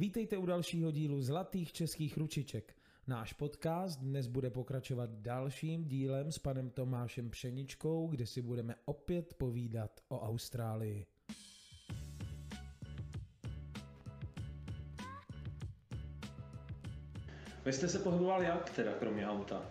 Vítejte u dalšího dílu Zlatých českých ručiček. Náš podcast dnes bude pokračovat dalším dílem s panem Tomášem Pšeničkou, kde si budeme opět povídat o Austrálii. Vy jste se pohyboval jak teda, kromě auta?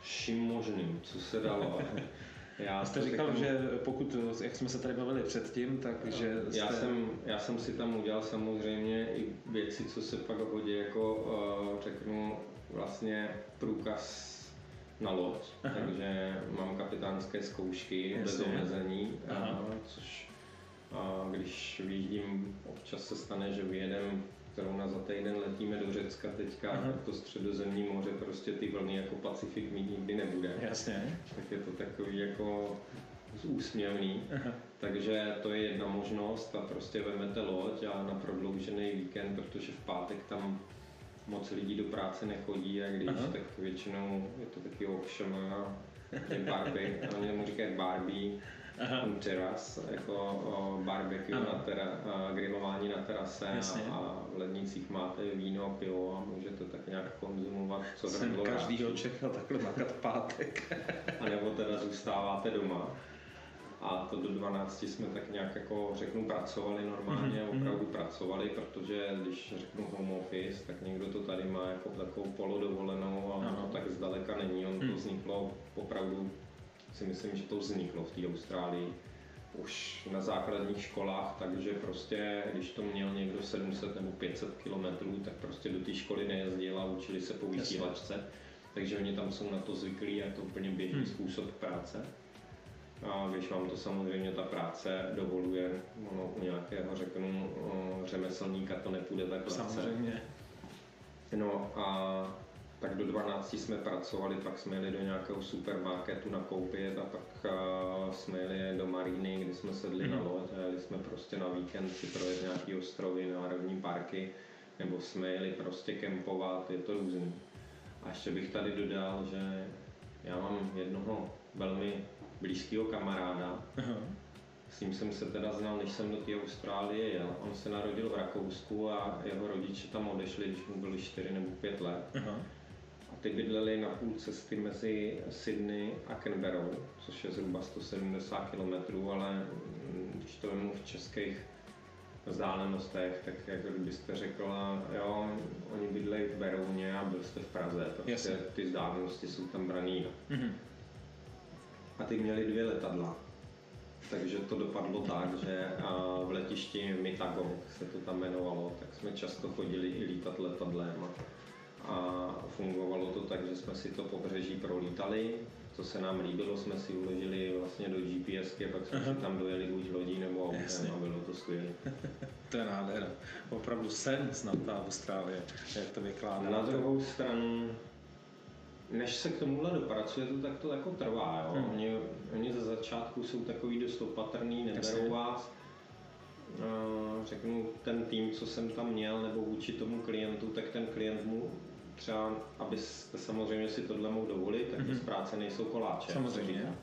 Vším možným, co se dalo. Já jste říkal, řeknu, že pokud, jak jsme se tady bavili předtím, takže jste... já, jsem, já jsem si tam udělal samozřejmě i věci, co se pak hodí, jako uh, řeknu vlastně průkaz na loď, Aha. takže mám kapitánské zkoušky Jasně. bez omezení, uh, což uh, když vyjíždím, občas se stane, že vyjedem zrovna za týden letíme do Řecka teďka, Aha. to středozemní moře, prostě ty vlny jako Pacifik mít nikdy nebude. Jasně. Tak je to takový jako úsměvný. Aha. Takže to je jedna možnost a prostě vemete loď a na prodloužený víkend, protože v pátek tam moc lidí do práce nechodí a když, Aha. tak většinou je to taky ovšem je Barbie, oni mu říkají Barbie, on teras, jako barbecue na tera, grilování na terase a, a, v lednicích máte víno, pivo a můžete tak nějak konzumovat, co Jsem každýho Čecha takhle makat pátek. a nebo teda zůstáváte doma. A to do 12 jsme tak nějak jako řeknu pracovali normálně, mm-hmm. opravdu pracovali, protože když řeknu home office, tak někdo to tady má jako takovou polodovolenou a to tak zdaleka není. On to mhm. vzniklo opravdu si myslím, že to vzniklo v té Austrálii už na základních školách, takže prostě, když to měl někdo 700 nebo 500 kilometrů, tak prostě do té školy nejezdil a učili se po vysílačce. Takže oni tam jsou na to zvyklí a je to úplně běžný hmm. způsob práce. A když vám to samozřejmě ta práce dovoluje, no, u nějakého, řeknu, řemeslníka to nepůjde tak Samozřejmě. No a tak do 12 jsme pracovali, pak jsme jeli do nějakého supermarketu nakoupit a pak uh, jsme jeli do Maríny, kde jsme sedli na mhm. loď a jeli jsme prostě na víkend si projet nějaký ostrovy, národní parky, nebo jsme jeli prostě kempovat, je to různý. A ještě bych tady dodal, že já mám jednoho velmi blízkého kamaráda, s ním jsem se teda znal, než jsem do té Austrálie jel. On se narodil v Rakousku a jeho rodiče tam odešli, když mu byli 4 nebo 5 let. Uh-huh. Ty bydleli na půl cesty mezi Sydney a Canberra, což je zhruba 170 km, ale když to vemu v českých vzdálenostech, tak jako kdybyste řekla, jo, oni bydlejí v Berouně a byl jste v Praze, protože ty vzdálenosti jsou tam braný. Mm-hmm. A ty měli dvě letadla. Takže to dopadlo tak, že v letišti Mitago se to tam jmenovalo, tak jsme často chodili i lítat letadlem a fungovalo to tak, že jsme si to pobřeží prolítali, co se nám líbilo, jsme si uložili vlastně do GPSky, pak jsme Aha. si tam dojeli buď lodí nebo autem a bylo to skvělé. to je nádhera. Opravdu sen snad ta Austrálie, jak to vykládá. Na druhou stranu, než se k tomuhle dopracuje, to tak to jako trvá. Jo? Hmm. Oni, oni ze začátku jsou takový dost opatrný, neberou vás. Uh, řeknu, ten tým, co jsem tam měl, nebo vůči tomu klientu, tak ten klient mu třeba, abyste samozřejmě si tohle mohl dovolit, tak mm-hmm. z práce nejsou koláče. Samozřejmě.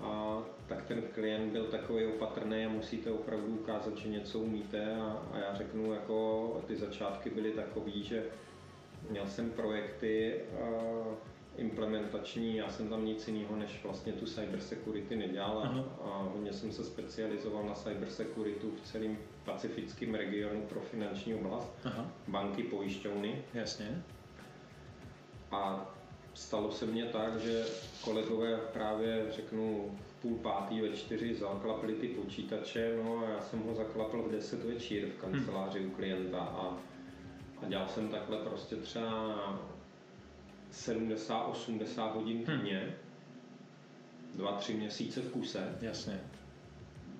A tak ten klient byl takový opatrný a musíte opravdu ukázat, že něco umíte a, a já řeknu, jako ty začátky byly takový, že měl jsem projekty a, implementační, já jsem tam nic jiného než vlastně tu cybersecurity nedělal a, a hodně jsem se specializoval na cybersecurity v celém pacifickém regionu pro finanční oblast, Aha. banky, pojišťovny. Jasně. A stalo se mně tak, že kolegové právě řeknu v půl pátý ve čtyři zaklapli ty počítače, no a já jsem ho zaklapl v deset večír v kanceláři u klienta a, a dělal jsem takhle prostě třeba 70-80 hodin hmm. týdně, hmm. dva, tři měsíce v kuse. Jasně.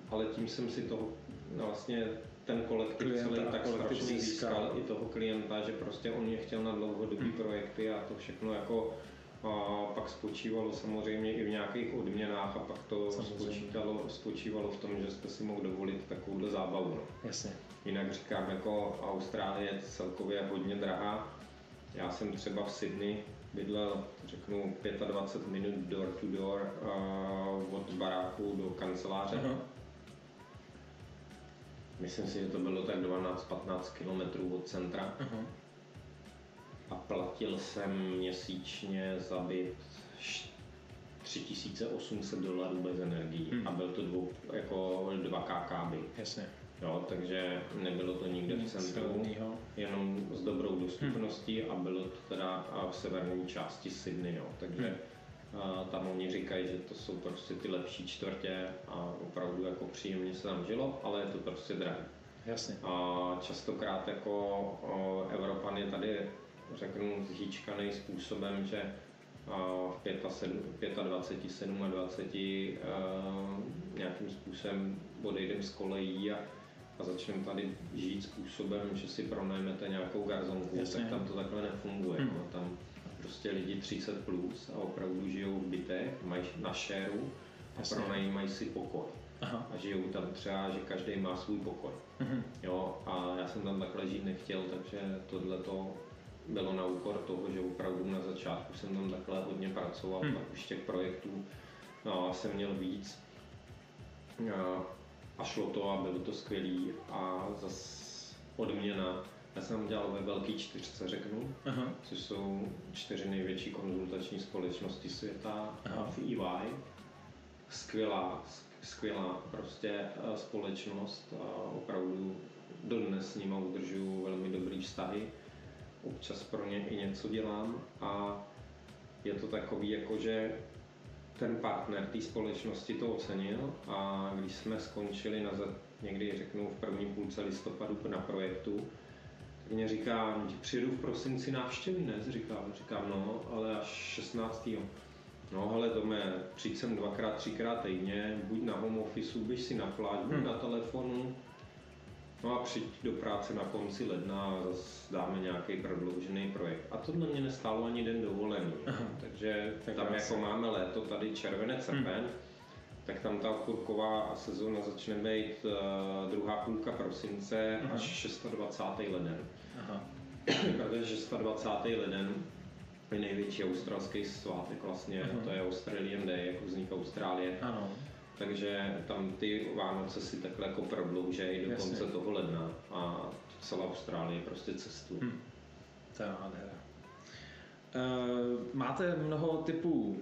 Ale tím jsem si toho no vlastně ten kolektiv klienta, celý tak kolektiv strašně získal i toho klienta, že prostě on mě chtěl na dlouhodobý hmm. projekty a to všechno jako a pak spočívalo samozřejmě i v nějakých odměnách a pak to spočítalo, spočívalo v tom, že jste si mohl dovolit takovouhle zábavu. No. Jasně. Jinak říkám, jako Austrálie je celkově hodně drahá. Já jsem třeba v Sydney bydlel, řeknu, 25 minut door to door uh, od baráku do kanceláře. Uh-huh myslím si, že to bylo tak 12-15 kilometrů od centra. Uh-huh. A platil jsem měsíčně za byt 3800 dolarů bez energií hmm. a byl to dvou, jako 2 KK byt. Jasně. Jo, takže nebylo to nikde v centru, jenom s dobrou dostupností hmm. a bylo to teda v severní části Sydney, jo. takže hmm. A, tam oni říkají, že to jsou prostě ty lepší čtvrtě a opravdu jako příjemně se tam žilo, ale je to prostě drahé. Jasně. A častokrát jako Evropan je tady, řeknu, zhýčkaný způsobem, že v 25, 27 a 20 nějakým způsobem odejdeme z kolejí a a začneme tady žít způsobem, že si pronajmete nějakou garzonku, Jasně. tak tam to takhle nefunguje. Hmm. No, tam prostě lidi 30 plus a opravdu žijou v bytech, mají na šéru a Jasně. pronajímají si pokoj. Aha. A žijou tam třeba, že každý má svůj pokoj. Hmm. Jo, a já jsem tam takhle žít nechtěl, takže tohle to bylo na úkor toho, že opravdu na začátku jsem tam takhle hodně pracoval, hmm. pak už těch projektů no, jsem měl víc. A a šlo to a bylo to skvělý a zas odměna. Já jsem dělal ve velký čtyřce, řeknu, Aha. což jsou čtyři největší konzultační společnosti světa Aha. v EY. Skvělá, skvělá prostě eh, společnost a opravdu dodnes s nimi udržuju velmi dobrý vztahy. Občas pro ně i něco dělám a je to takový jako, že ten partner té společnosti to ocenil a když jsme skončili na někdy řeknu v první půlce listopadu na projektu, mě říká, přijedu v prosinci návštěvy, ne? Říkám, říkám, no, ale až 16. No hele Tome, přijď sem dvakrát, třikrát týdně, buď na home office, běž si na pláž, buď hmm. na telefonu, No a přijď do práce na konci ledna a zase dáme nějaký prodloužený projekt. A tohle mě nestálo ani den dovolený. Aha. Takže tak tam jako máme léto, tady červené srpen, hmm. Tak tam ta kurková sezóna začne být uh, druhá půlka prosince Aha. až 26. leden. Aha. Protože 26. leden je největší australský svátek vlastně, Aha. to je Australian Day, jako vznik Austrálie. Ano takže tam ty Vánoce si takhle jako prodloužejí do Jasně. konce toho ledna a celá Austrálie prostě cestu. Hmm. To je nádhera. Uh, máte mnoho typů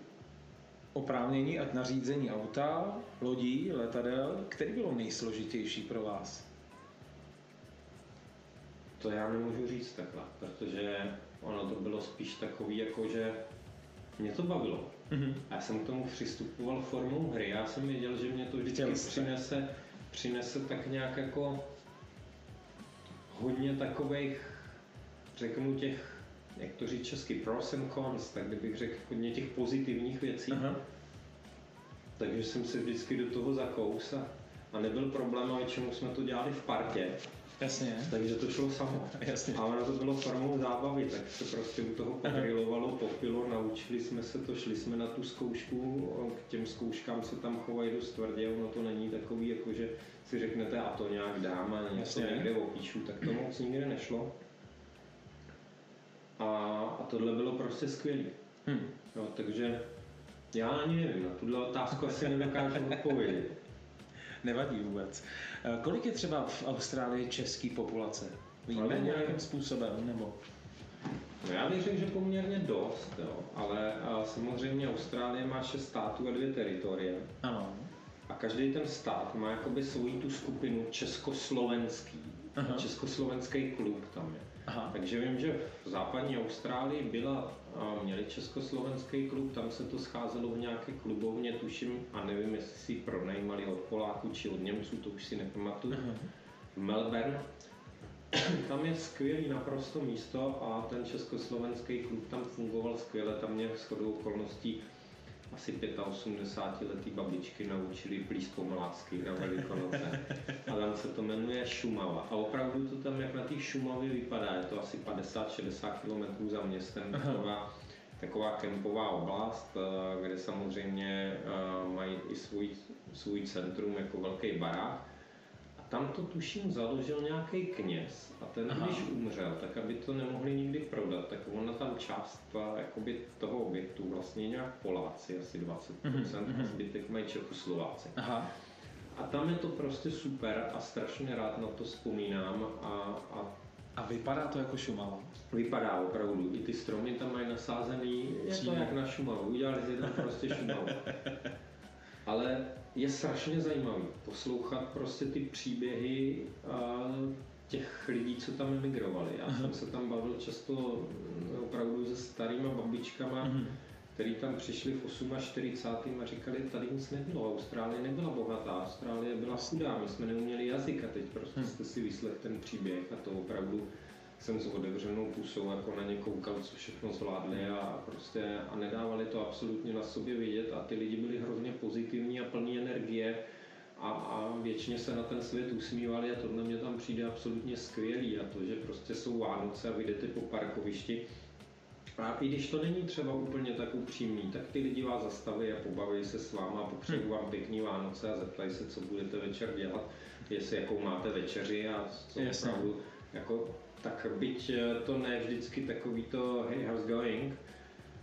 oprávnění a nařízení auta, lodí, letadel. Který bylo nejsložitější pro vás? To já nemůžu říct takhle, protože ono to bylo spíš takový, jako že mě to bavilo. Mm-hmm. A já jsem k tomu přistupoval formou hry. Já jsem věděl, že mě to vždycky přinese, přinese tak nějak jako hodně takových, řeknu těch, jak to říct česky, pros and cons, tak kdybych řekl hodně těch pozitivních věcí. Aha. Takže jsem se vždycky do toho zakous a, a nebyl problém, a většinou jsme to dělali v partě. Jasně. Takže to šlo samo. Jasně. A ono to bylo formou zábavy, tak se prostě u toho pogrilovalo, popilo, naučili jsme se to, šli jsme na tu zkoušku, k těm zkouškám se tam chovají dost tvrdě, ono to není takový, jako že si řeknete a to nějak dám a něco Jasně. někde opíšu, tak to moc nikdy nešlo. A, a tohle bylo prostě skvělé. Hmm. No, takže já ani nevím, na tuhle otázku asi nedokážu odpovědět. Nevadí vůbec. Eh, kolik je třeba v Austrálii české populace? Víme ale nějakým způsobem, nebo? No já bych řekl, že poměrně dost, jo. ale a samozřejmě Austrálie má šest států a dvě teritorie. Ano. A každý ten stát má jakoby svoji tu skupinu československý. Aha. Československý klub tam je. Aha. Takže vím, že v západní Austrálii byla, měli československý klub, tam se to scházelo v nějaké klubovně, tuším, a nevím, jestli si pronajímali od Poláků či od Němců, to už si nepamatuju. Aha. Melbourne, tam je skvělý naprosto místo a ten československý klub tam fungoval skvěle, tam mě shodou okolností asi 85 letý babičky naučili plíst pomlásky na Velikonoce. A tam se to jmenuje Šumava. A opravdu to tam, jak na té Šumavě vypadá, je to asi 50-60 km za městem, taková, taková kempová oblast, eh, kde samozřejmě eh, mají i svůj, svůj centrum jako velký barák tam to tuším založil nějaký kněz a ten Aha. když umřel, tak aby to nemohli nikdy prodat, tak ona tam část jakoby toho objektu vlastně nějak Poláci, asi 20% mm-hmm. a mhm. zbytek mají Čechoslováci. Aha. a tam je to prostě super a strašně rád na to vzpomínám a, a a vypadá to jako Šumava? Vypadá opravdu. I ty stromy tam mají nasázený, je to jak na Šumavu. Udělali si tam prostě Šumavu. Ale je strašně zajímavý poslouchat prostě ty příběhy těch lidí, co tam emigrovali. Já jsem se tam bavil často mm, opravdu se starýma babičkama, uh-huh. který tam přišli v 48. a říkali, tady nic nebylo, Austrálie nebyla bohatá, Austrálie byla chudá, my jsme neuměli jazyk a teď prostě uh-huh. jste si vyslech ten příběh a to opravdu jsem s otevřenou pusou jako na ně koukal, co všechno zvládli a prostě a nedávali to absolutně na sobě vidět a ty lidi byli hrozně pozitivní a plní energie a, a většině se na ten svět usmívali a tohle mě tam přijde absolutně skvělý a to, že prostě jsou Vánoce a vyjdete po parkovišti a i když to není třeba úplně tak upřímný, tak ty lidi vás zastaví a pobaví se s váma a popřeju vám pěkný Vánoce a zeptají se, co budete večer dělat, jestli jakou máte večeři a co Jasně. opravdu, jako, tak byť to ne vždycky takový to hey, how's going,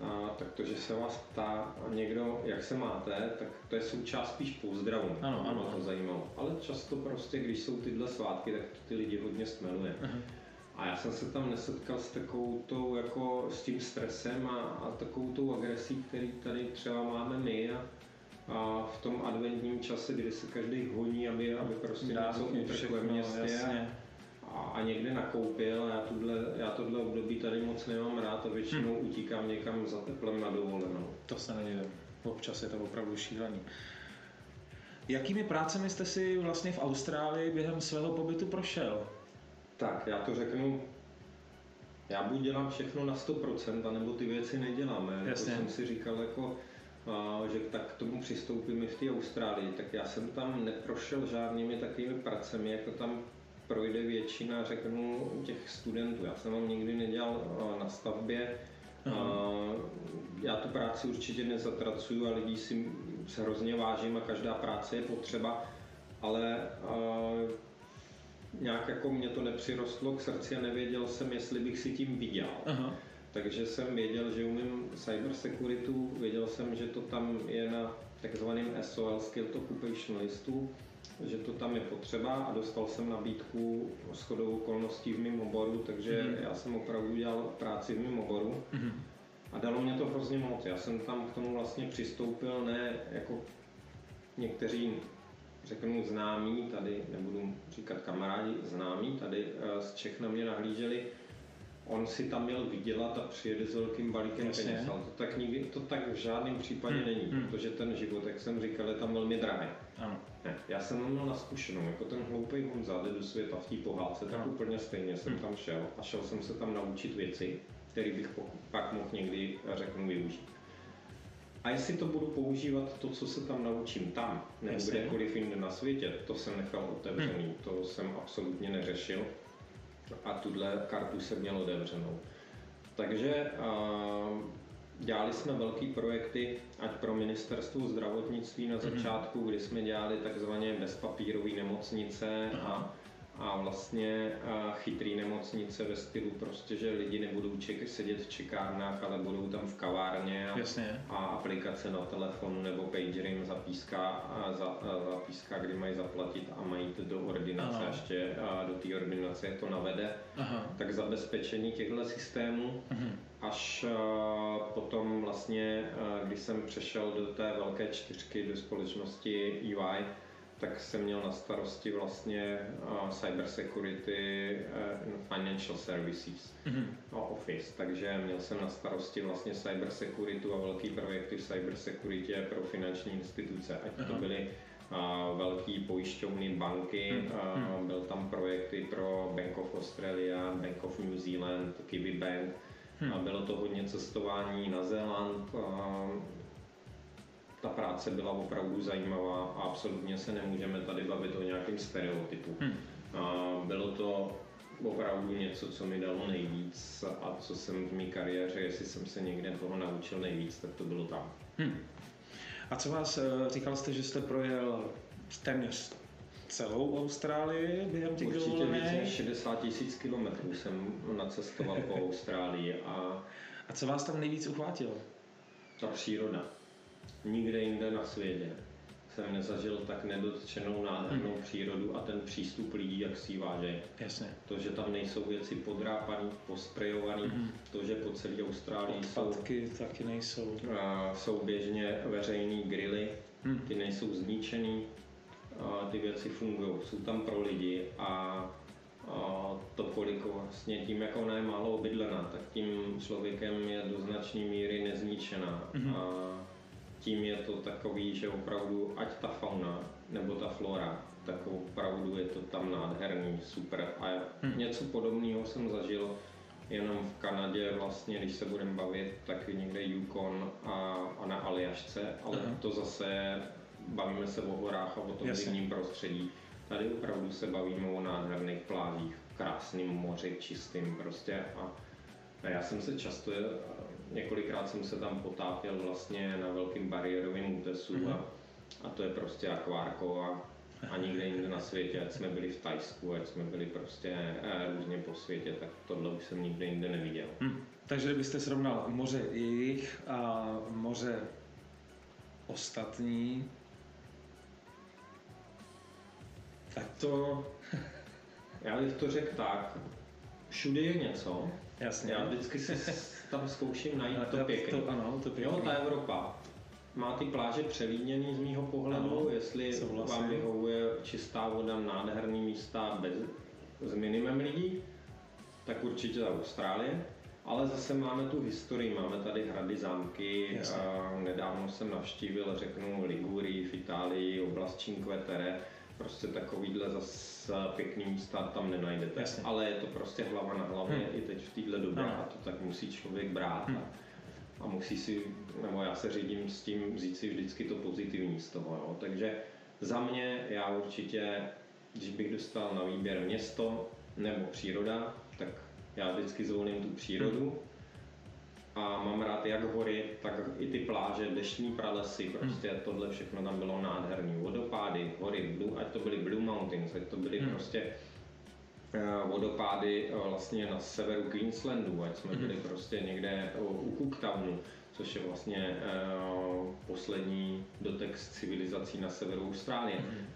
a, tak to, že se vás ptá někdo, jak se máte, tak to je součást spíš pozdravu. Ano, ano. To zajímalo. Ale často prostě, když jsou tyhle svátky, tak to ty lidi hodně stmeluje. Uh-huh. A já jsem se tam nesetkal s takovou tou, jako s tím stresem a, a takovou tou agresí, který tady třeba máme my a, a v tom adventním čase, kdy se každý honí, aby, aby prostě Dá, něco uteklo v městě. Jasně a, a někde nakoupil a já, tuhle, já tohle období tady moc nemám rád a většinou hmm. utíkám někam za teplem na dovolenou. To se nedivím. Občas je to opravdu šílený. Jakými prácemi jste si vlastně v Austrálii během svého pobytu prošel? Tak, já to řeknu, já buď dělám všechno na 100%, anebo ty věci neděláme. Jasně. Jako jsem si říkal, jako, že tak k tomu přistoupíme v té Austrálii, tak já jsem tam neprošel žádnými takovými pracemi, jako tam projde většina, řeknu, těch studentů. Já jsem vám nikdy nedělal na stavbě, Uh, já tu práci určitě nezatracuju a lidí si se hrozně vážím a každá práce je potřeba, ale uh, nějak jako mě to nepřirostlo k srdci a nevěděl jsem, jestli bych si tím viděl. Aha. Takže jsem věděl, že umím cyber security, věděl jsem, že to tam je na takzvaném SOL Skilled Occupation listu, že to tam je potřeba a dostal jsem nabídku s chodou okolností v mém oboru, takže mm. já jsem opravdu dělal práci v mém oboru mm. a dalo mě to hrozně moc. Já jsem tam k tomu vlastně přistoupil ne jako někteří řeknu známí, tady nebudu říkat kamarádi, známí, tady eh, z Čech na mě nahlíželi, on si tam měl vydělat a přijede s velkým balíkem Jasně. peněz, ale to tak, nikdy, to tak v žádném případě hmm. není, hmm. protože ten život, jak jsem říkal, je tam velmi drahý. Ano. Ne, já jsem měl na zkušenou, jako ten hloupý Honza jde do světa v té pohádce, tak ano. úplně stejně jsem hmm. tam šel a šel jsem se tam naučit věci, které bych pak mohl někdy, řeknu, využít. A jestli to budu používat, to, co se tam naučím tam, nebo kdekoliv jinde na světě, to jsem nechal otevřený, hmm. to jsem absolutně neřešil a tuhle kartu jsem měl otevřenou. Takže dělali jsme velké projekty, ať pro ministerstvo zdravotnictví na mhm. začátku, kdy jsme dělali takzvaně bezpapírové nemocnice a a vlastně chytrý nemocnice ve stylu prostě, že lidi nebudou ček- sedět v čekárnách, ale budou tam v kavárně a, Jasně. a aplikace na telefonu nebo pager jim zapíská, a za, a zapíská, kdy mají zaplatit a mají to do ordinace Aha. ještě a do té ordinace to navede. Aha. Tak zabezpečení těchto systémů Aha. Mhm. až potom vlastně, když jsem přešel do té velké čtyřky do společnosti EY, tak jsem měl na starosti vlastně uh, cyber security uh, financial services mm-hmm. office, takže měl jsem na starosti vlastně cyber security a velký projekty v cyber security pro finanční instituce, ať to byly uh, velký pojišťovny, banky, mm-hmm. uh, byl tam projekty pro Bank of Australia, Bank of New Zealand, Kiwi Bank, hmm. a bylo to hodně cestování na Zéland, uh, ta práce byla opravdu zajímavá a absolutně se nemůžeme tady bavit o nějakém stereotypu. Hmm. A bylo to opravdu něco, co mi dalo nejvíc a co jsem v mé kariéře, jestli jsem se někde toho naučil nejvíc, tak to bylo tam. Hmm. A co vás, eh, říkal jste, že jste projel téměř celou Austrálii během těch Určitě více než 60 tisíc kilometrů jsem nacestoval po Austrálii a... A co vás tam nejvíc uchvátilo? Ta příroda nikde jinde na světě jsem nezažil tak nedotčenou nádhernou hmm. přírodu a ten přístup lidí, jak si váže. Jasně. To, že tam nejsou věci podrápané, posprejované, hmm. to, že po celé Austrálii Odpadky jsou, taky nejsou. Uh, jsou běžně veřejný grily, hmm. ty nejsou zničený, uh, ty věci fungují, jsou tam pro lidi a to koliko vlastně tím, jak ona je málo obydlená, tak tím člověkem je do značné míry nezničená. Mm-hmm. A tím je to takový, že opravdu ať ta fauna nebo ta flora, tak opravdu je to tam nádherný, super. A mm. něco podobného jsem zažil jenom v Kanadě vlastně, když se budeme bavit, tak někde Yukon a, a na Aljašce, ale uh-huh. to zase bavíme se o horách a o tom divním prostředí Tady opravdu se bavíme o nádherných plážích, krásným moři, čistým prostě a já jsem se často, několikrát jsem se tam potápěl vlastně na velkým bariérovém útesu mm-hmm. a, a to je prostě akvárko a, a nikde jinde na světě, ať jsme byli v Tajsku, ať jsme byli prostě eh, různě po světě, tak tohle už jsem nikde jinde neviděl. Hmm. Takže kdybyste srovnal moře jejich a moře ostatní, Tak to, já bych to řekl tak, všude je něco. Jasně. Já vždycky si tam zkouším najít to, to pěkné. To, ano, to pěkný. Jo, ta Evropa má ty pláže přelídněný z mýho pohledu, ano, jestli souhlasím. vám vyhovuje čistá voda, nádherný místa bez, s minimem lidí, tak určitě Austrálie. Ale zase máme tu historii, máme tady hrady, zámky. A nedávno jsem navštívil, řeknu, Ligurii v Itálii, oblast Cinque Terre prostě takovýhle zase pěkný místa tam nenajdete. Jasně. Ale je to prostě hlava na hlavě hmm. i teď v téhle době a to tak musí člověk brát. Hmm. A, a musí si, nebo já se řídím s tím, vzít si vždycky to pozitivní z toho. Jo. Takže za mě já určitě, když bych dostal na výběr město nebo příroda, tak já vždycky zvolím tu přírodu. Hmm a mám rád jak hory, tak i ty pláže, deštní pralesy, prostě hmm. tohle všechno tam bylo nádherný. Vodopády, hory, blue, ať to byly Blue Mountains, ať to byly hmm. prostě uh, vodopády uh, vlastně na severu Queenslandu, ať jsme hmm. byli prostě někde uh, u Cooktownu, což je vlastně uh, poslední dotek z civilizací na severu Austrálie. Hmm.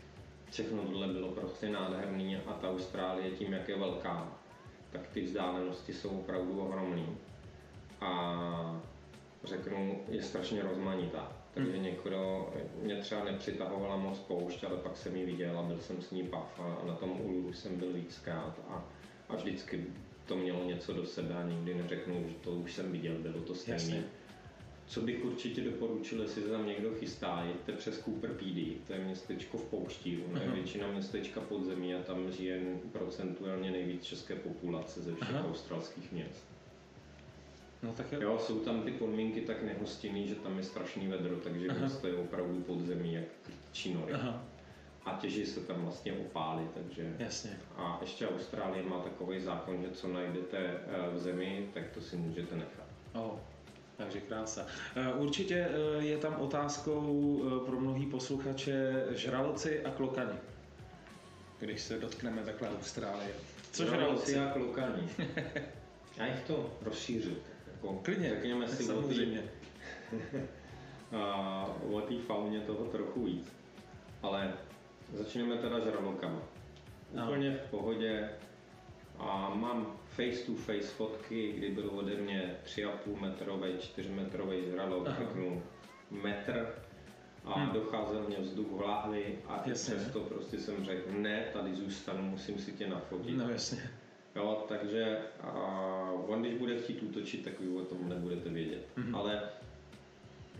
Všechno tohle bylo prostě nádherný a ta Austrálie tím, jak je velká, tak ty vzdálenosti jsou opravdu ohromné a řeknu, je strašně rozmanitá. Takže hmm. někdo, mě třeba nepřitahovala moc poušť, ale pak jsem ji viděl a byl jsem s ní pav a na tom úlu jsem byl víckrát a, a vždycky to mělo něco do sebe a nikdy neřeknu, že to už jsem viděl, bylo to stejné. Co bych určitě doporučil, jestli se tam někdo chystá, jděte přes Cooper PD, to je městečko v poušti, ono je většina městečka podzemí a tam žije procentuálně nejvíc české populace ze všech Aha. australských měst. No, tak jo. jo. jsou tam ty podmínky tak nehostinný, že tam je strašný vedro, takže to je opravdu podzemí jak činory. Aha. A těží se tam vlastně opály, takže... Jasně. A ještě Austrálie má takový zákon, že co najdete eh, v zemi, tak to si můžete nechat. Oh. Takže krása. Eh, určitě eh, je tam otázkou pro mnohý posluchače žraloci a klokani. Když se dotkneme takhle Austrálie. Co žraloci a klokani? Já jich to rozšířu. Jako, Klidně, řekněme si samozřejmě. o té fauně toho trochu víc. Ale začneme teda žralokama. Úplně no. v pohodě. A mám face to face fotky, kdy byl ode mě 3,5 metrový, 4 metrový žralok, řeknu metr a hmm. docházel mě vzduch v lahvi a jasně. přesto prostě jsem řekl, ne, tady zůstanu, musím si tě nafotit. No jasně. Jo, takže a on, když bude chtít útočit, tak vy o tom nebudete vědět. Mm-hmm. Ale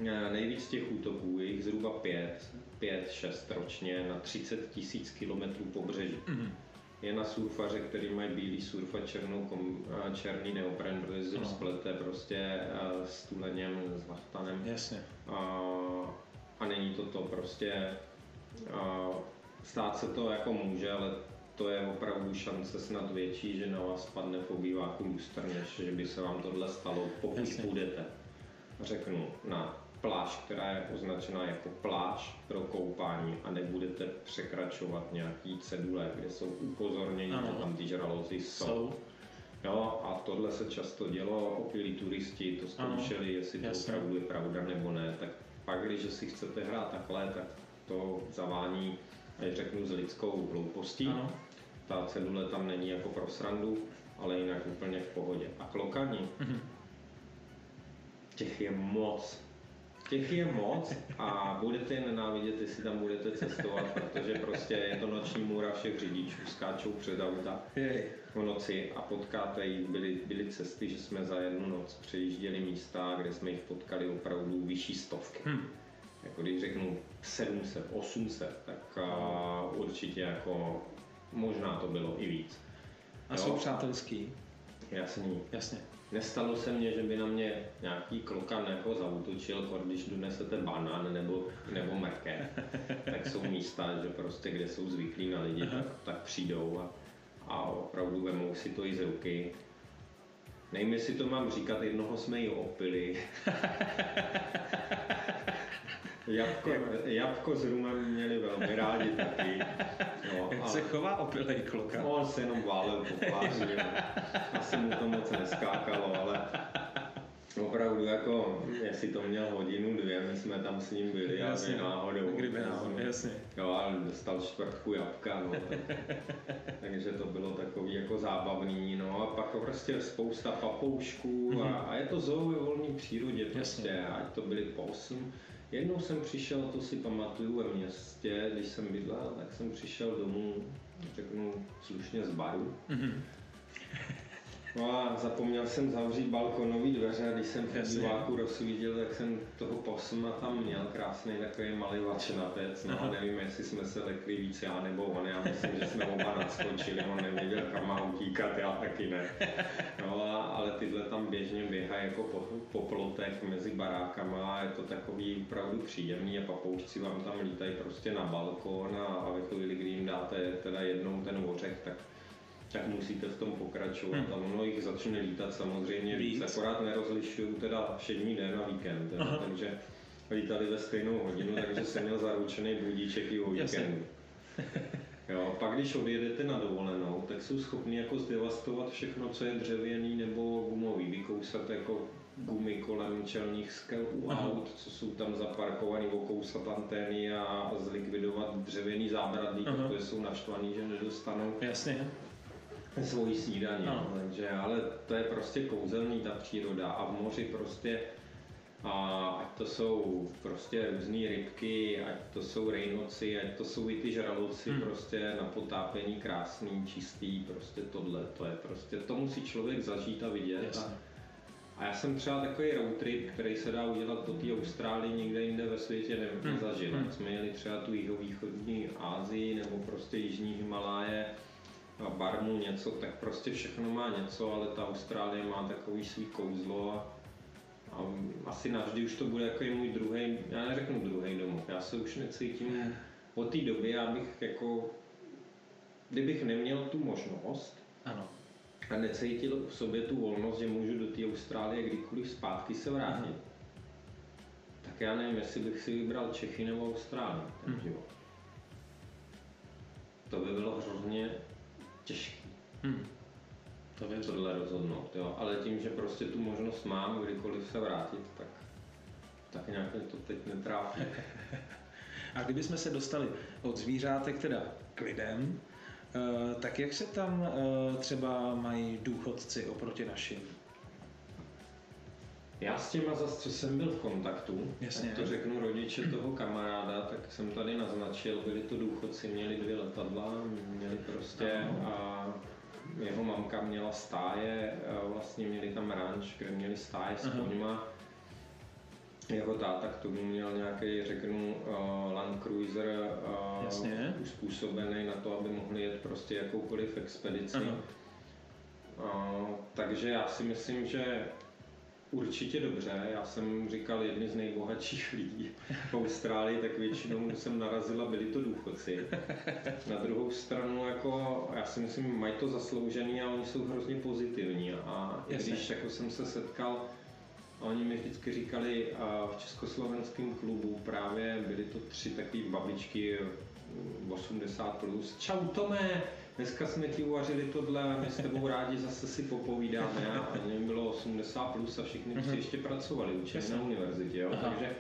e, nejvíc těch útoků, je jich zhruba 5, 5, 6 ročně na 30 tisíc kilometrů pobřeží. Mm-hmm. Je na surfaře, který mají bílý surf a černou kom, černý neopren, protože se splete prostě s tuleněm, s vachtanem. Jasně. A, a není to to prostě, a, stát se to jako může, ale to je opravdu šance snad větší, že na vás padne v obýváku lustr, než že by se vám tohle stalo, pokud Jasně. půjdete, řeknu, na pláž, která je označená jako pláž pro koupání a nebudete překračovat nějaký cedule, kde jsou upozornění, že tam ty žraloci jsou. jsou. Jo, a tohle se často dělo, opilí turisti to zkoušeli, jestli to Jasně. opravdu je pravda nebo ne, tak pak, když si chcete hrát takhle, tak to zavání, ať řeknu, s lidskou hloupostí. Ano. Ta cedule tam není jako pro srandu, ale jinak úplně v pohodě. A klokani, Mhm. těch je moc. Těch je moc a budete je nenávidět, jestli tam budete cestovat, protože prostě je to noční můra všech řidičů, skáčou před auta v noci a potkáte jich. Byly, byly cesty, že jsme za jednu noc přejížděli místa, kde jsme jich potkali opravdu vyšší stovky. Hm. Jako když řeknu 700, 800, tak uh, určitě jako možná to bylo i víc. A Jo. jsou přátelský? Jasný. Jasně. Nestalo se mně, že by na mě nějaký klokan jako zautočil, když donesete banán nebo, nebo mrkev, tak jsou místa, že prostě kde jsou zvyklí na lidi, tak, tak přijdou a, a opravdu vemou si to i z ruky. Nevím, jestli to mám říkat, jednoho jsme ji opili. Jabko, jabko s rumem měli velmi rádi taky. No, Jak se chová opilej kloka? No, on se jenom válel po tváři, asi mu to moc neskákalo, ale opravdu jako, jestli to měl hodinu, dvě, my jsme tam s ním byli a Jasně. my náhodou. Kdyby náhodou, jasně. Jo, ale dostal čtvrtku jabka, no, tak, takže to bylo takový jako zábavný, no a pak prostě spousta papoušků a, a je to zoo ve volné přírodě prostě, Jasně. ať to byly posm. Jednou jsem přišel, to si pamatuju ve městě, když jsem bydlel, tak jsem přišel domů, řeknu slušně z baru. Mhm. No a zapomněl jsem zavřít balkonový dveře a když jsem v diváku rozsvítil, tak jsem toho posma tam měl, krásný takový malý vačenatec, no a nevím, jestli jsme se lekli víc já nebo on, já myslím, že jsme oba naskočili, on nevěděl kam má utíkat, já taky ne. No a, ale tyhle tam běžně běhají jako po, po plotech mezi barákama a je to takový opravdu příjemný a papoušci vám tam lítají prostě na balkon a, a ve chvíli, kdy jim dáte teda jednou ten ořech, tak tak musíte v tom pokračovat. Hmm. A ono jich začne lítat samozřejmě víc, Víc. akorát nerozlišují teda všední den a víkend. Aha. takže lítali ve stejnou hodinu, takže jsem měl zaručený budíček i o víkendu. Jo, pak když odjedete na dovolenou, tak jsou schopni jako zdevastovat všechno, co je dřevěný nebo gumový, vykousat jako gumy kolem čelních skel u Aha. aut, co jsou tam zaparkovaný, okousat antény a, a zlikvidovat dřevěný zábradlí, Aha. protože jsou naštvaný, že nedostanou Jasně. Svoji snídaní, no, takže, ale to je prostě kouzelný ta příroda a v moři prostě a ať to jsou prostě různé rybky, ať to jsou rejnoci, ať to jsou i ty žraloci, Hmm. prostě na potápění krásný, čistý, prostě tohle, to je prostě, to musí člověk zažít a vidět. A, Jasně. a já jsem třeba takový road trip, který se dá udělat po té Austrálii, nikde jinde ve světě ne, Hmm. nezažil. Hmm. Jsme jeli třeba tu jihovýchodní Asii nebo prostě jižní Himaláje, a Barmu něco, tak prostě všechno má něco, ale ta Austrálie má takový svý kouzlo a, a asi navždy už to bude jako můj druhý, já neřeknu druhý domov, já se už necítím od té doby, já bych jako, kdybych neměl tu možnost, Ano. a necítil v sobě tu volnost, že můžu do té Austrálie kdykoliv zpátky se vrátit, tak já nevím, jestli bych si vybral Čechy nebo Austrálii ten Mhm. život. To by bylo hrozně těžké Hm. To věřím. tohle rozhodnout, jo. ale tím, že prostě tu možnost mám kdykoliv se vrátit, tak, tak nějak mě to teď netrápí. A kdybychom se dostali od zvířátek teda k lidem, eh, tak jak se tam eh, třeba mají důchodci oproti našim? Já s těma zase, co jsem byl v kontaktu, Jasně. jak to řeknu rodiče toho kamaráda, tak jsem tady naznačil, byli to důchodci, měli dvě letadla, měli prostě a jeho mamka měla stáje, vlastně měli tam ranč, kde měli stáje s koňma. Jeho táta k tomu měl nějaký, řeknu, uh, Land Cruiser uh, Jasně. uspůsobený na to, aby mohli jet prostě jakoukoliv expedici. Aha. Uh, takže já si myslím, že určitě dobře. Já jsem říkal jedni z nejbohatších lidí v Austrálii, tak většinou jsem narazil a byli to důchodci. Na druhou stranu, jako, já si myslím, mají to zasloužený a oni jsou hrozně pozitivní. A i Jasně. když jako jsem se setkal a oni mi vždycky říkali a v československém klubu právě byly to tři takové babičky mm, 80 plus. Čau Tome, dneska jsme ti uvařili tohle a my s tebou rádi zase si popovídáme. A jim bylo 80 plus a všichni tři ještě pracovali, učili na univerzitě. Jo? Aha. Takže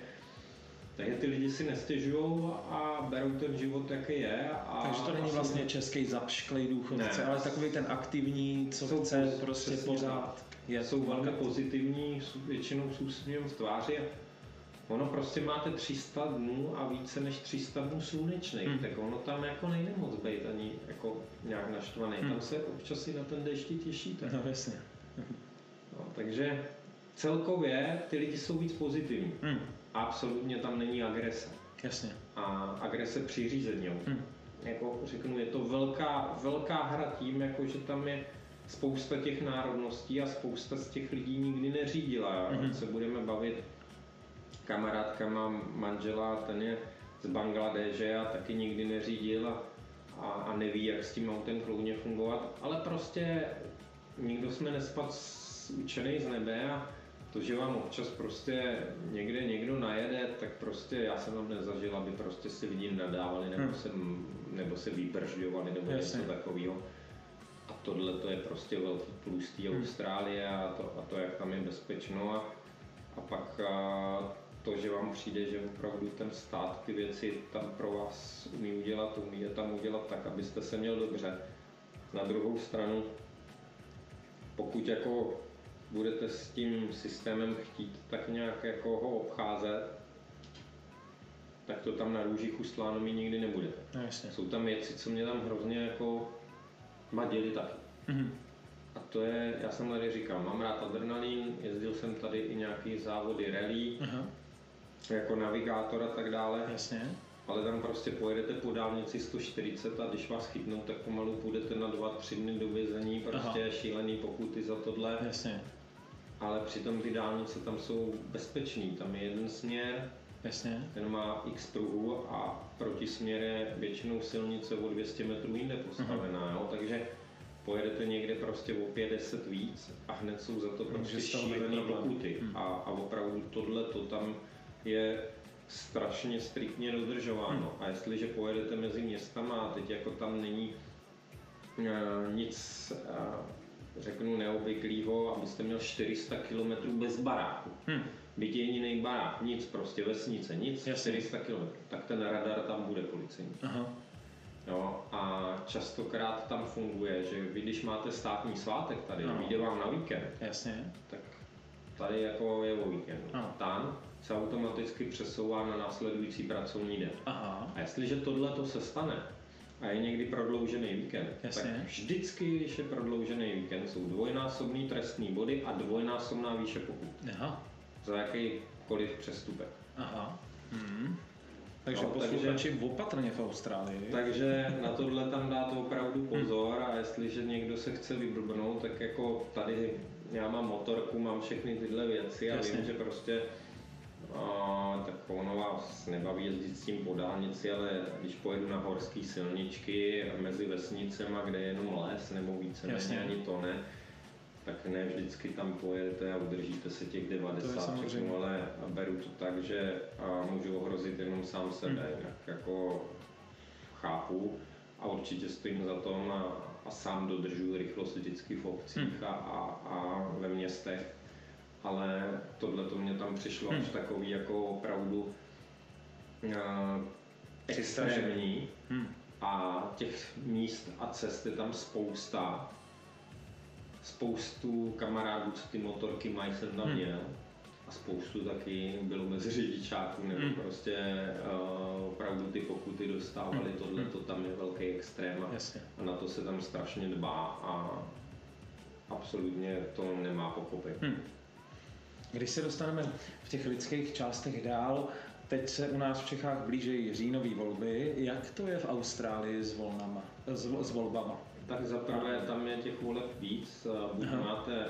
Takže ty lidi si nestěžují a berou ten život, jaký je. A Takže to není vlastně český zapšklej důchodce, Ne. ale takový ten aktivní, co Jsou chce prostě pořád. Je jsou velmi pozitivní, většinou s úsměvem v tváři. Ono prostě máte 300 dnů a více než 300 dnů slunečných, Hmm. tak ono tam jako nejde moc být ani jako nějak naštvaný. Hmm. Tam se občas i na ten dešti těšíte. No jasně. No, takže celkově ty lidi jsou víc pozitivní. Hm, Absolutně tam není agrese. jasně. A agrese při řízení. Hm. Jako řeknu, je to velká, velká hra tím, jako že tam je spousta těch národností a spousta z těch lidí nikdy neřídila. Mhm. Se budeme bavit, kamarádka má manžela, ten je z Bangladeže a taky nikdy neřídil a, a, a neví, jak s tím autem kloudně fungovat, ale prostě nikdo jsme nespadl z, učený z nebe a to, že vám občas prostě někde někdo najede, tak prostě já jsem tam nezažil, aby prostě si lidi nadávali nebo, Hmm. se, nebo se vybržďovali nebo Jasně. něco takového. A tohle to je prostě velký plus té Hmm. Austrálie a to, a to, jak tam je bezpečno. A, a pak a to, že vám přijde, že opravdu ten stát ty věci tam pro vás umí udělat, umí je tam udělat tak, abyste se měl dobře. Na druhou stranu, pokud jako budete s tím systémem chtít tak nějak jako ho obcházet, tak to tam na růžích ustláno mi nikdy nebude. No jasně. Jsou tam věci, co mě tam hrozně jako madili taky. Mhm. A to je, já jsem tady říkal, mám rád adrenalin, jezdil jsem tady i nějaký závody rally, Aha, jako navigátor a tak dále, jasně. ale tam prostě pojedete po dálnici 140 a když vás chytnou, tak pomalu půjdete na 2-3 dny do vězení, prostě Aha. šílený pokuty za tohle, Jasně. ale přitom ty dálnice tam jsou bezpečný, tam je jeden směr, Jasně. ten má x pruhů a protisměr je většinou silnice o 200 metrů jinde postavená, jo? takže pojedete někde prostě o 50 víc a hned jsou za to prostě problém. pokuty. Hmm. A, a opravdu tohle to tam je strašně striktně dodržováno. A jestliže pojedete mezi městama a teď jako tam není eh, nic, eh, řeknu, neobvyklého, abyste měl 400 km bez baráku. Hm. Byť je jiný barák, nic prostě, vesnice, nic, Jasně. 400 km, tak ten radar tam bude policejní. Aha. Jo, a častokrát tam funguje, že vy když máte státní svátek tady, Ano. vyjde vám na víkend, Jasně. tak tady jako je o víkendu. Ano. Tam se automaticky přesouvá na následující pracovní den. Aha. A jestliže tohle to se stane a je někdy prodloužený víkend, Jasně. tak vždycky, když je prodloužený víkend, jsou dvojnásobný trestní body a dvojnásobná výše pokut Aha. za jakýkoliv přestupek. Aha. Hmm. Takže No, posluchači opatrně v Austrálii. Takže na tohle tam dát opravdu pozor a jestliže někdo se chce vyblbnout, tak jako tady já mám motorku, mám všechny tyhle věci a Jasně. vím, že prostě a, tak ono vás nebaví jezdit s tím po dálnici, ale když pojedu na horské silničky mezi vesnicema, kde je jenom les nebo více Jasně. ani to ne, tak ne vždycky tam pojedete a udržíte se těch 90 samozřejmě. všechno, ale beru to tak, že a, můžu ohrozit jenom sám sebe, Hmm. jinak jako chápu a určitě stojím za tom a, a sám dodržuji rychlost vždycky v obcích Hmm. a, a, a ve městech, ale tohle to mě tam přišlo až Hmm. takový jako opravdu uh, Přistažený. extrémní Hm. a těch míst a cest je tam spousta. Spoustu kamarádů, co ty motorky mají, jsem tam Hmm. měl. A spoustu taky bylo mezi řidičáků, nebo Hmm. prostě uh, opravdu ty pokuty dostávali, Hmm. tohle to tam je velký extrém a, Jasně. a na to se tam strašně dbá a absolutně to nemá pochopit. Hm. Když se dostaneme v těch lidských částech dál, teď se u nás v Čechách blíží říjnové volby. Jak to je v Austrálii s, volnama, s, s volbama? Tak za prvé tam je těch voleb víc, buď Aha. máte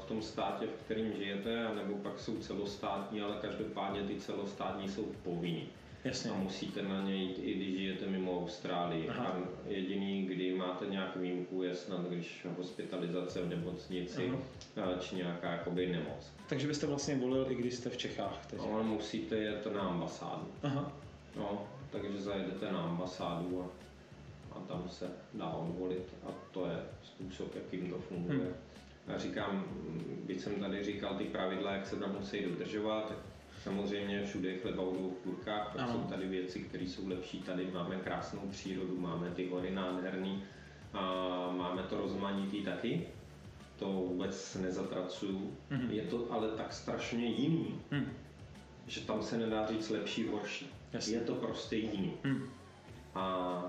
v tom státě, v kterém žijete, nebo pak jsou celostátní, ale každopádně ty celostátní jsou povinný. Jasně. A musíte na ně jít, i když žijete mimo Austrálii. Aha. A jediný, kdy máte nějakou výjimku, je snad, když hospitalizace v nemocnici, a, či nějaká jakoby nemoc. Takže byste vlastně volil, i když jste v Čechách teď. Ale musíte jet na ambasádu. Aha. No, takže zajedete na ambasádu a, a tam se dá odvolit a to je způsob, jakým to funguje. Hmm. Já říkám, byť jsem tady říkal ty pravidla, jak se tam musí dodržovat, samozřejmě všude chleba v kurkách, pak Ano. jsou tady věci, které jsou lepší. Tady máme krásnou přírodu, máme ty hory nádherný, a máme to rozmanitý taky. To vůbec nezatracuju. Mhm. Je to ale tak strašně jiný, Hm. že tam se nedá říct lepší, horší. Jasně. Je to prostě jiný. Hm. A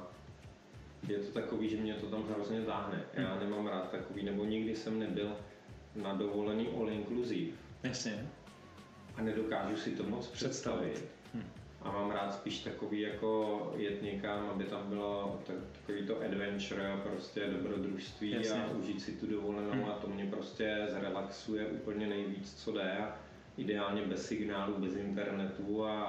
je to takový, že mě to tam hrozně táhne. Já nemám rád takový, nebo nikdy jsem nebyl na dovolený all inclusive Jasně. A nedokážu si to moc představit. Hm. A mám rád spíš takový jako jet někam, aby tam bylo tak- takový to adventure a prostě dobrodružství Jasně. a užít si tu dovolenou Hm. a to mě prostě zrelaxuje úplně nejvíc, co jde. A ideálně bez signálu, bez internetu a,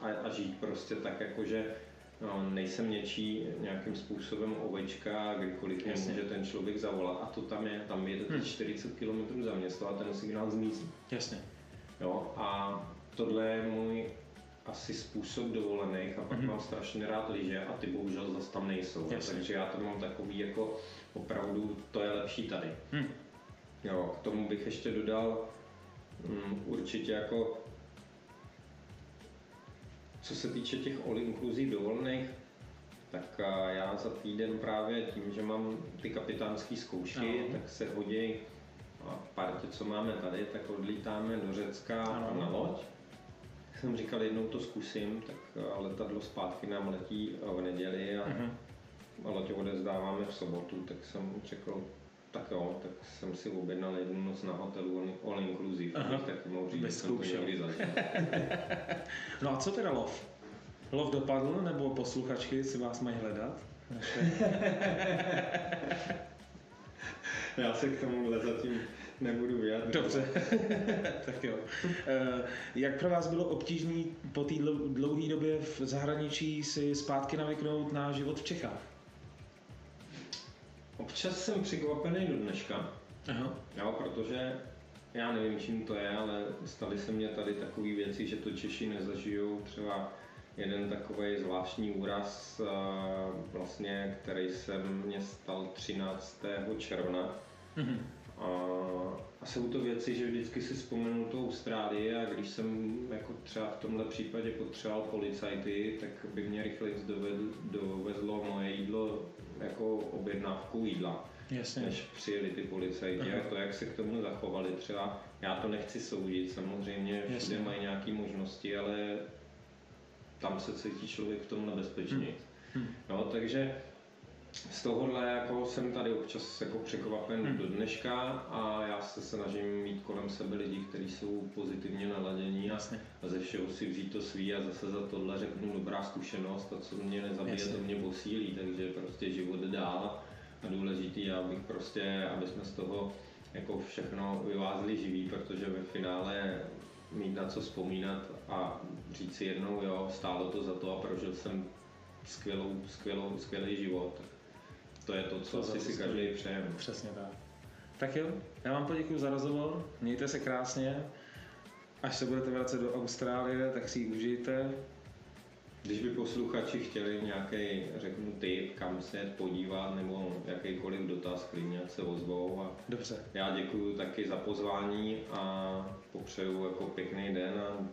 a, a žít prostě tak jako, že no, nejsem něčí nějakým způsobem ovečka, kdykoliv mě může ten člověk zavolat a to tam je, tam jedete Hm. 40 km za město a ten signál zmizí. Jasně. Jo, a tohle je můj asi způsob dovolených a pak Mhm. mám strašně rád lyže a ty bohužel zase tam nejsou. Jasně. Takže já to mám takový jako opravdu, to je lepší tady. Hm. Jo, k tomu bych ještě dodal mm, určitě jako co se týče těch all inclusive dovolených, tak já za týden právě tím, že mám ty kapitánské zkoušky, Ano. tak se hodí a v partě, co máme tady, tak odlítáme do Řecka Ano. na loď. Jak jsem říkal, jednou to zkusím, tak a, letadlo zpátky nám letí a, v neděli a, a loď odezdáváme v sobotu, tak jsem řekl, tak jo, tak jsem si objednal jednu noc na hotelu all- all inclusive, Aha. taky mohl říct, že jsem to někdy zažil. No a co teda lov? Lov dopadl, nebo posluchačky si vás mají hledat? Já se k tomuhle zatím nebudu vyjadřovat. Dobře, tak jo. Eh, Jak pro vás bylo obtížné po té dlouhé době v zahraničí si zpátky navyknout na život v Čechách? Občas jsem překvapený do dneška, Aha. jo, protože já nevím, čím to je, ale staly se mně tady takové věci, že to Češi nezažijou. Třeba jeden takový zvláštní úraz, eh, vlastně, který se mně stal 13. června. Mhm. A, a jsou to věci, že vždycky si vzpomenu tu Austrálii a když jsem jako třeba v tomhle případě potřeboval policajty, tak by mě rychleji dovedl, dovezlo moje jídlo jako objednávku jídla, Jasně. než přijeli ty policajti. Aha. A to, jak se k tomu zachovali, třeba já to nechci soudit, samozřejmě všude Jasně. mají nějaké možnosti, ale tam se cítí člověk v tom nebezpečněji. Hm. No, takže z tohohle jako jsem tady občas jako překvapen Hmm. do dneška a já se snažím mít kolem sebe lidi, kteří jsou pozitivně naladění a, Jasně. a ze všeho si vzít to svý a zase za tohle řeknu dobrá zkušenost a co mě nezabije, Jasně. to mě posílí, takže prostě život jde dál a důležitý, je, abych prostě, aby jsme z toho jako všechno vyvázli živý, protože ve finále mít na co vzpomínat a říct si jednou, jo, stálo to za to a prožil jsem skvělou, skvělou, skvělý život. To je to, co To asi si každý přeje. Přesně tak. Tak jo, já vám poděkuji za rozhovor, mějte se krásně. Až se budete vracet do Austrálie, tak si ji užijte. Když by posluchači chtěli nějaký, řeknu, tip, kam se podívat, nebo jakýkoliv dotaz, klidně se ozvou. A Dobře. já děkuji taky za pozvání a popřeju jako pěkný den a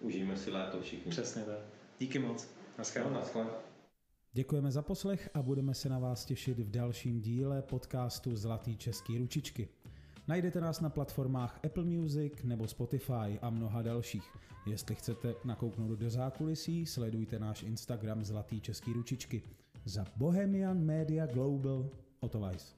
užijeme si léto všichni. Přesně tak. Díky moc. No, Naschledanou. naschle. Děkujeme za poslech a budeme se na vás těšit v dalším díle podcastu Zlatý český ručičky. Najdete nás na platformách Apple Music nebo Spotify a mnoha dalších. Jestli chcete nakouknout do zákulisí, sledujte náš Instagram Zlatý český ručičky. Za Bohemian Media Global Otto Weiss.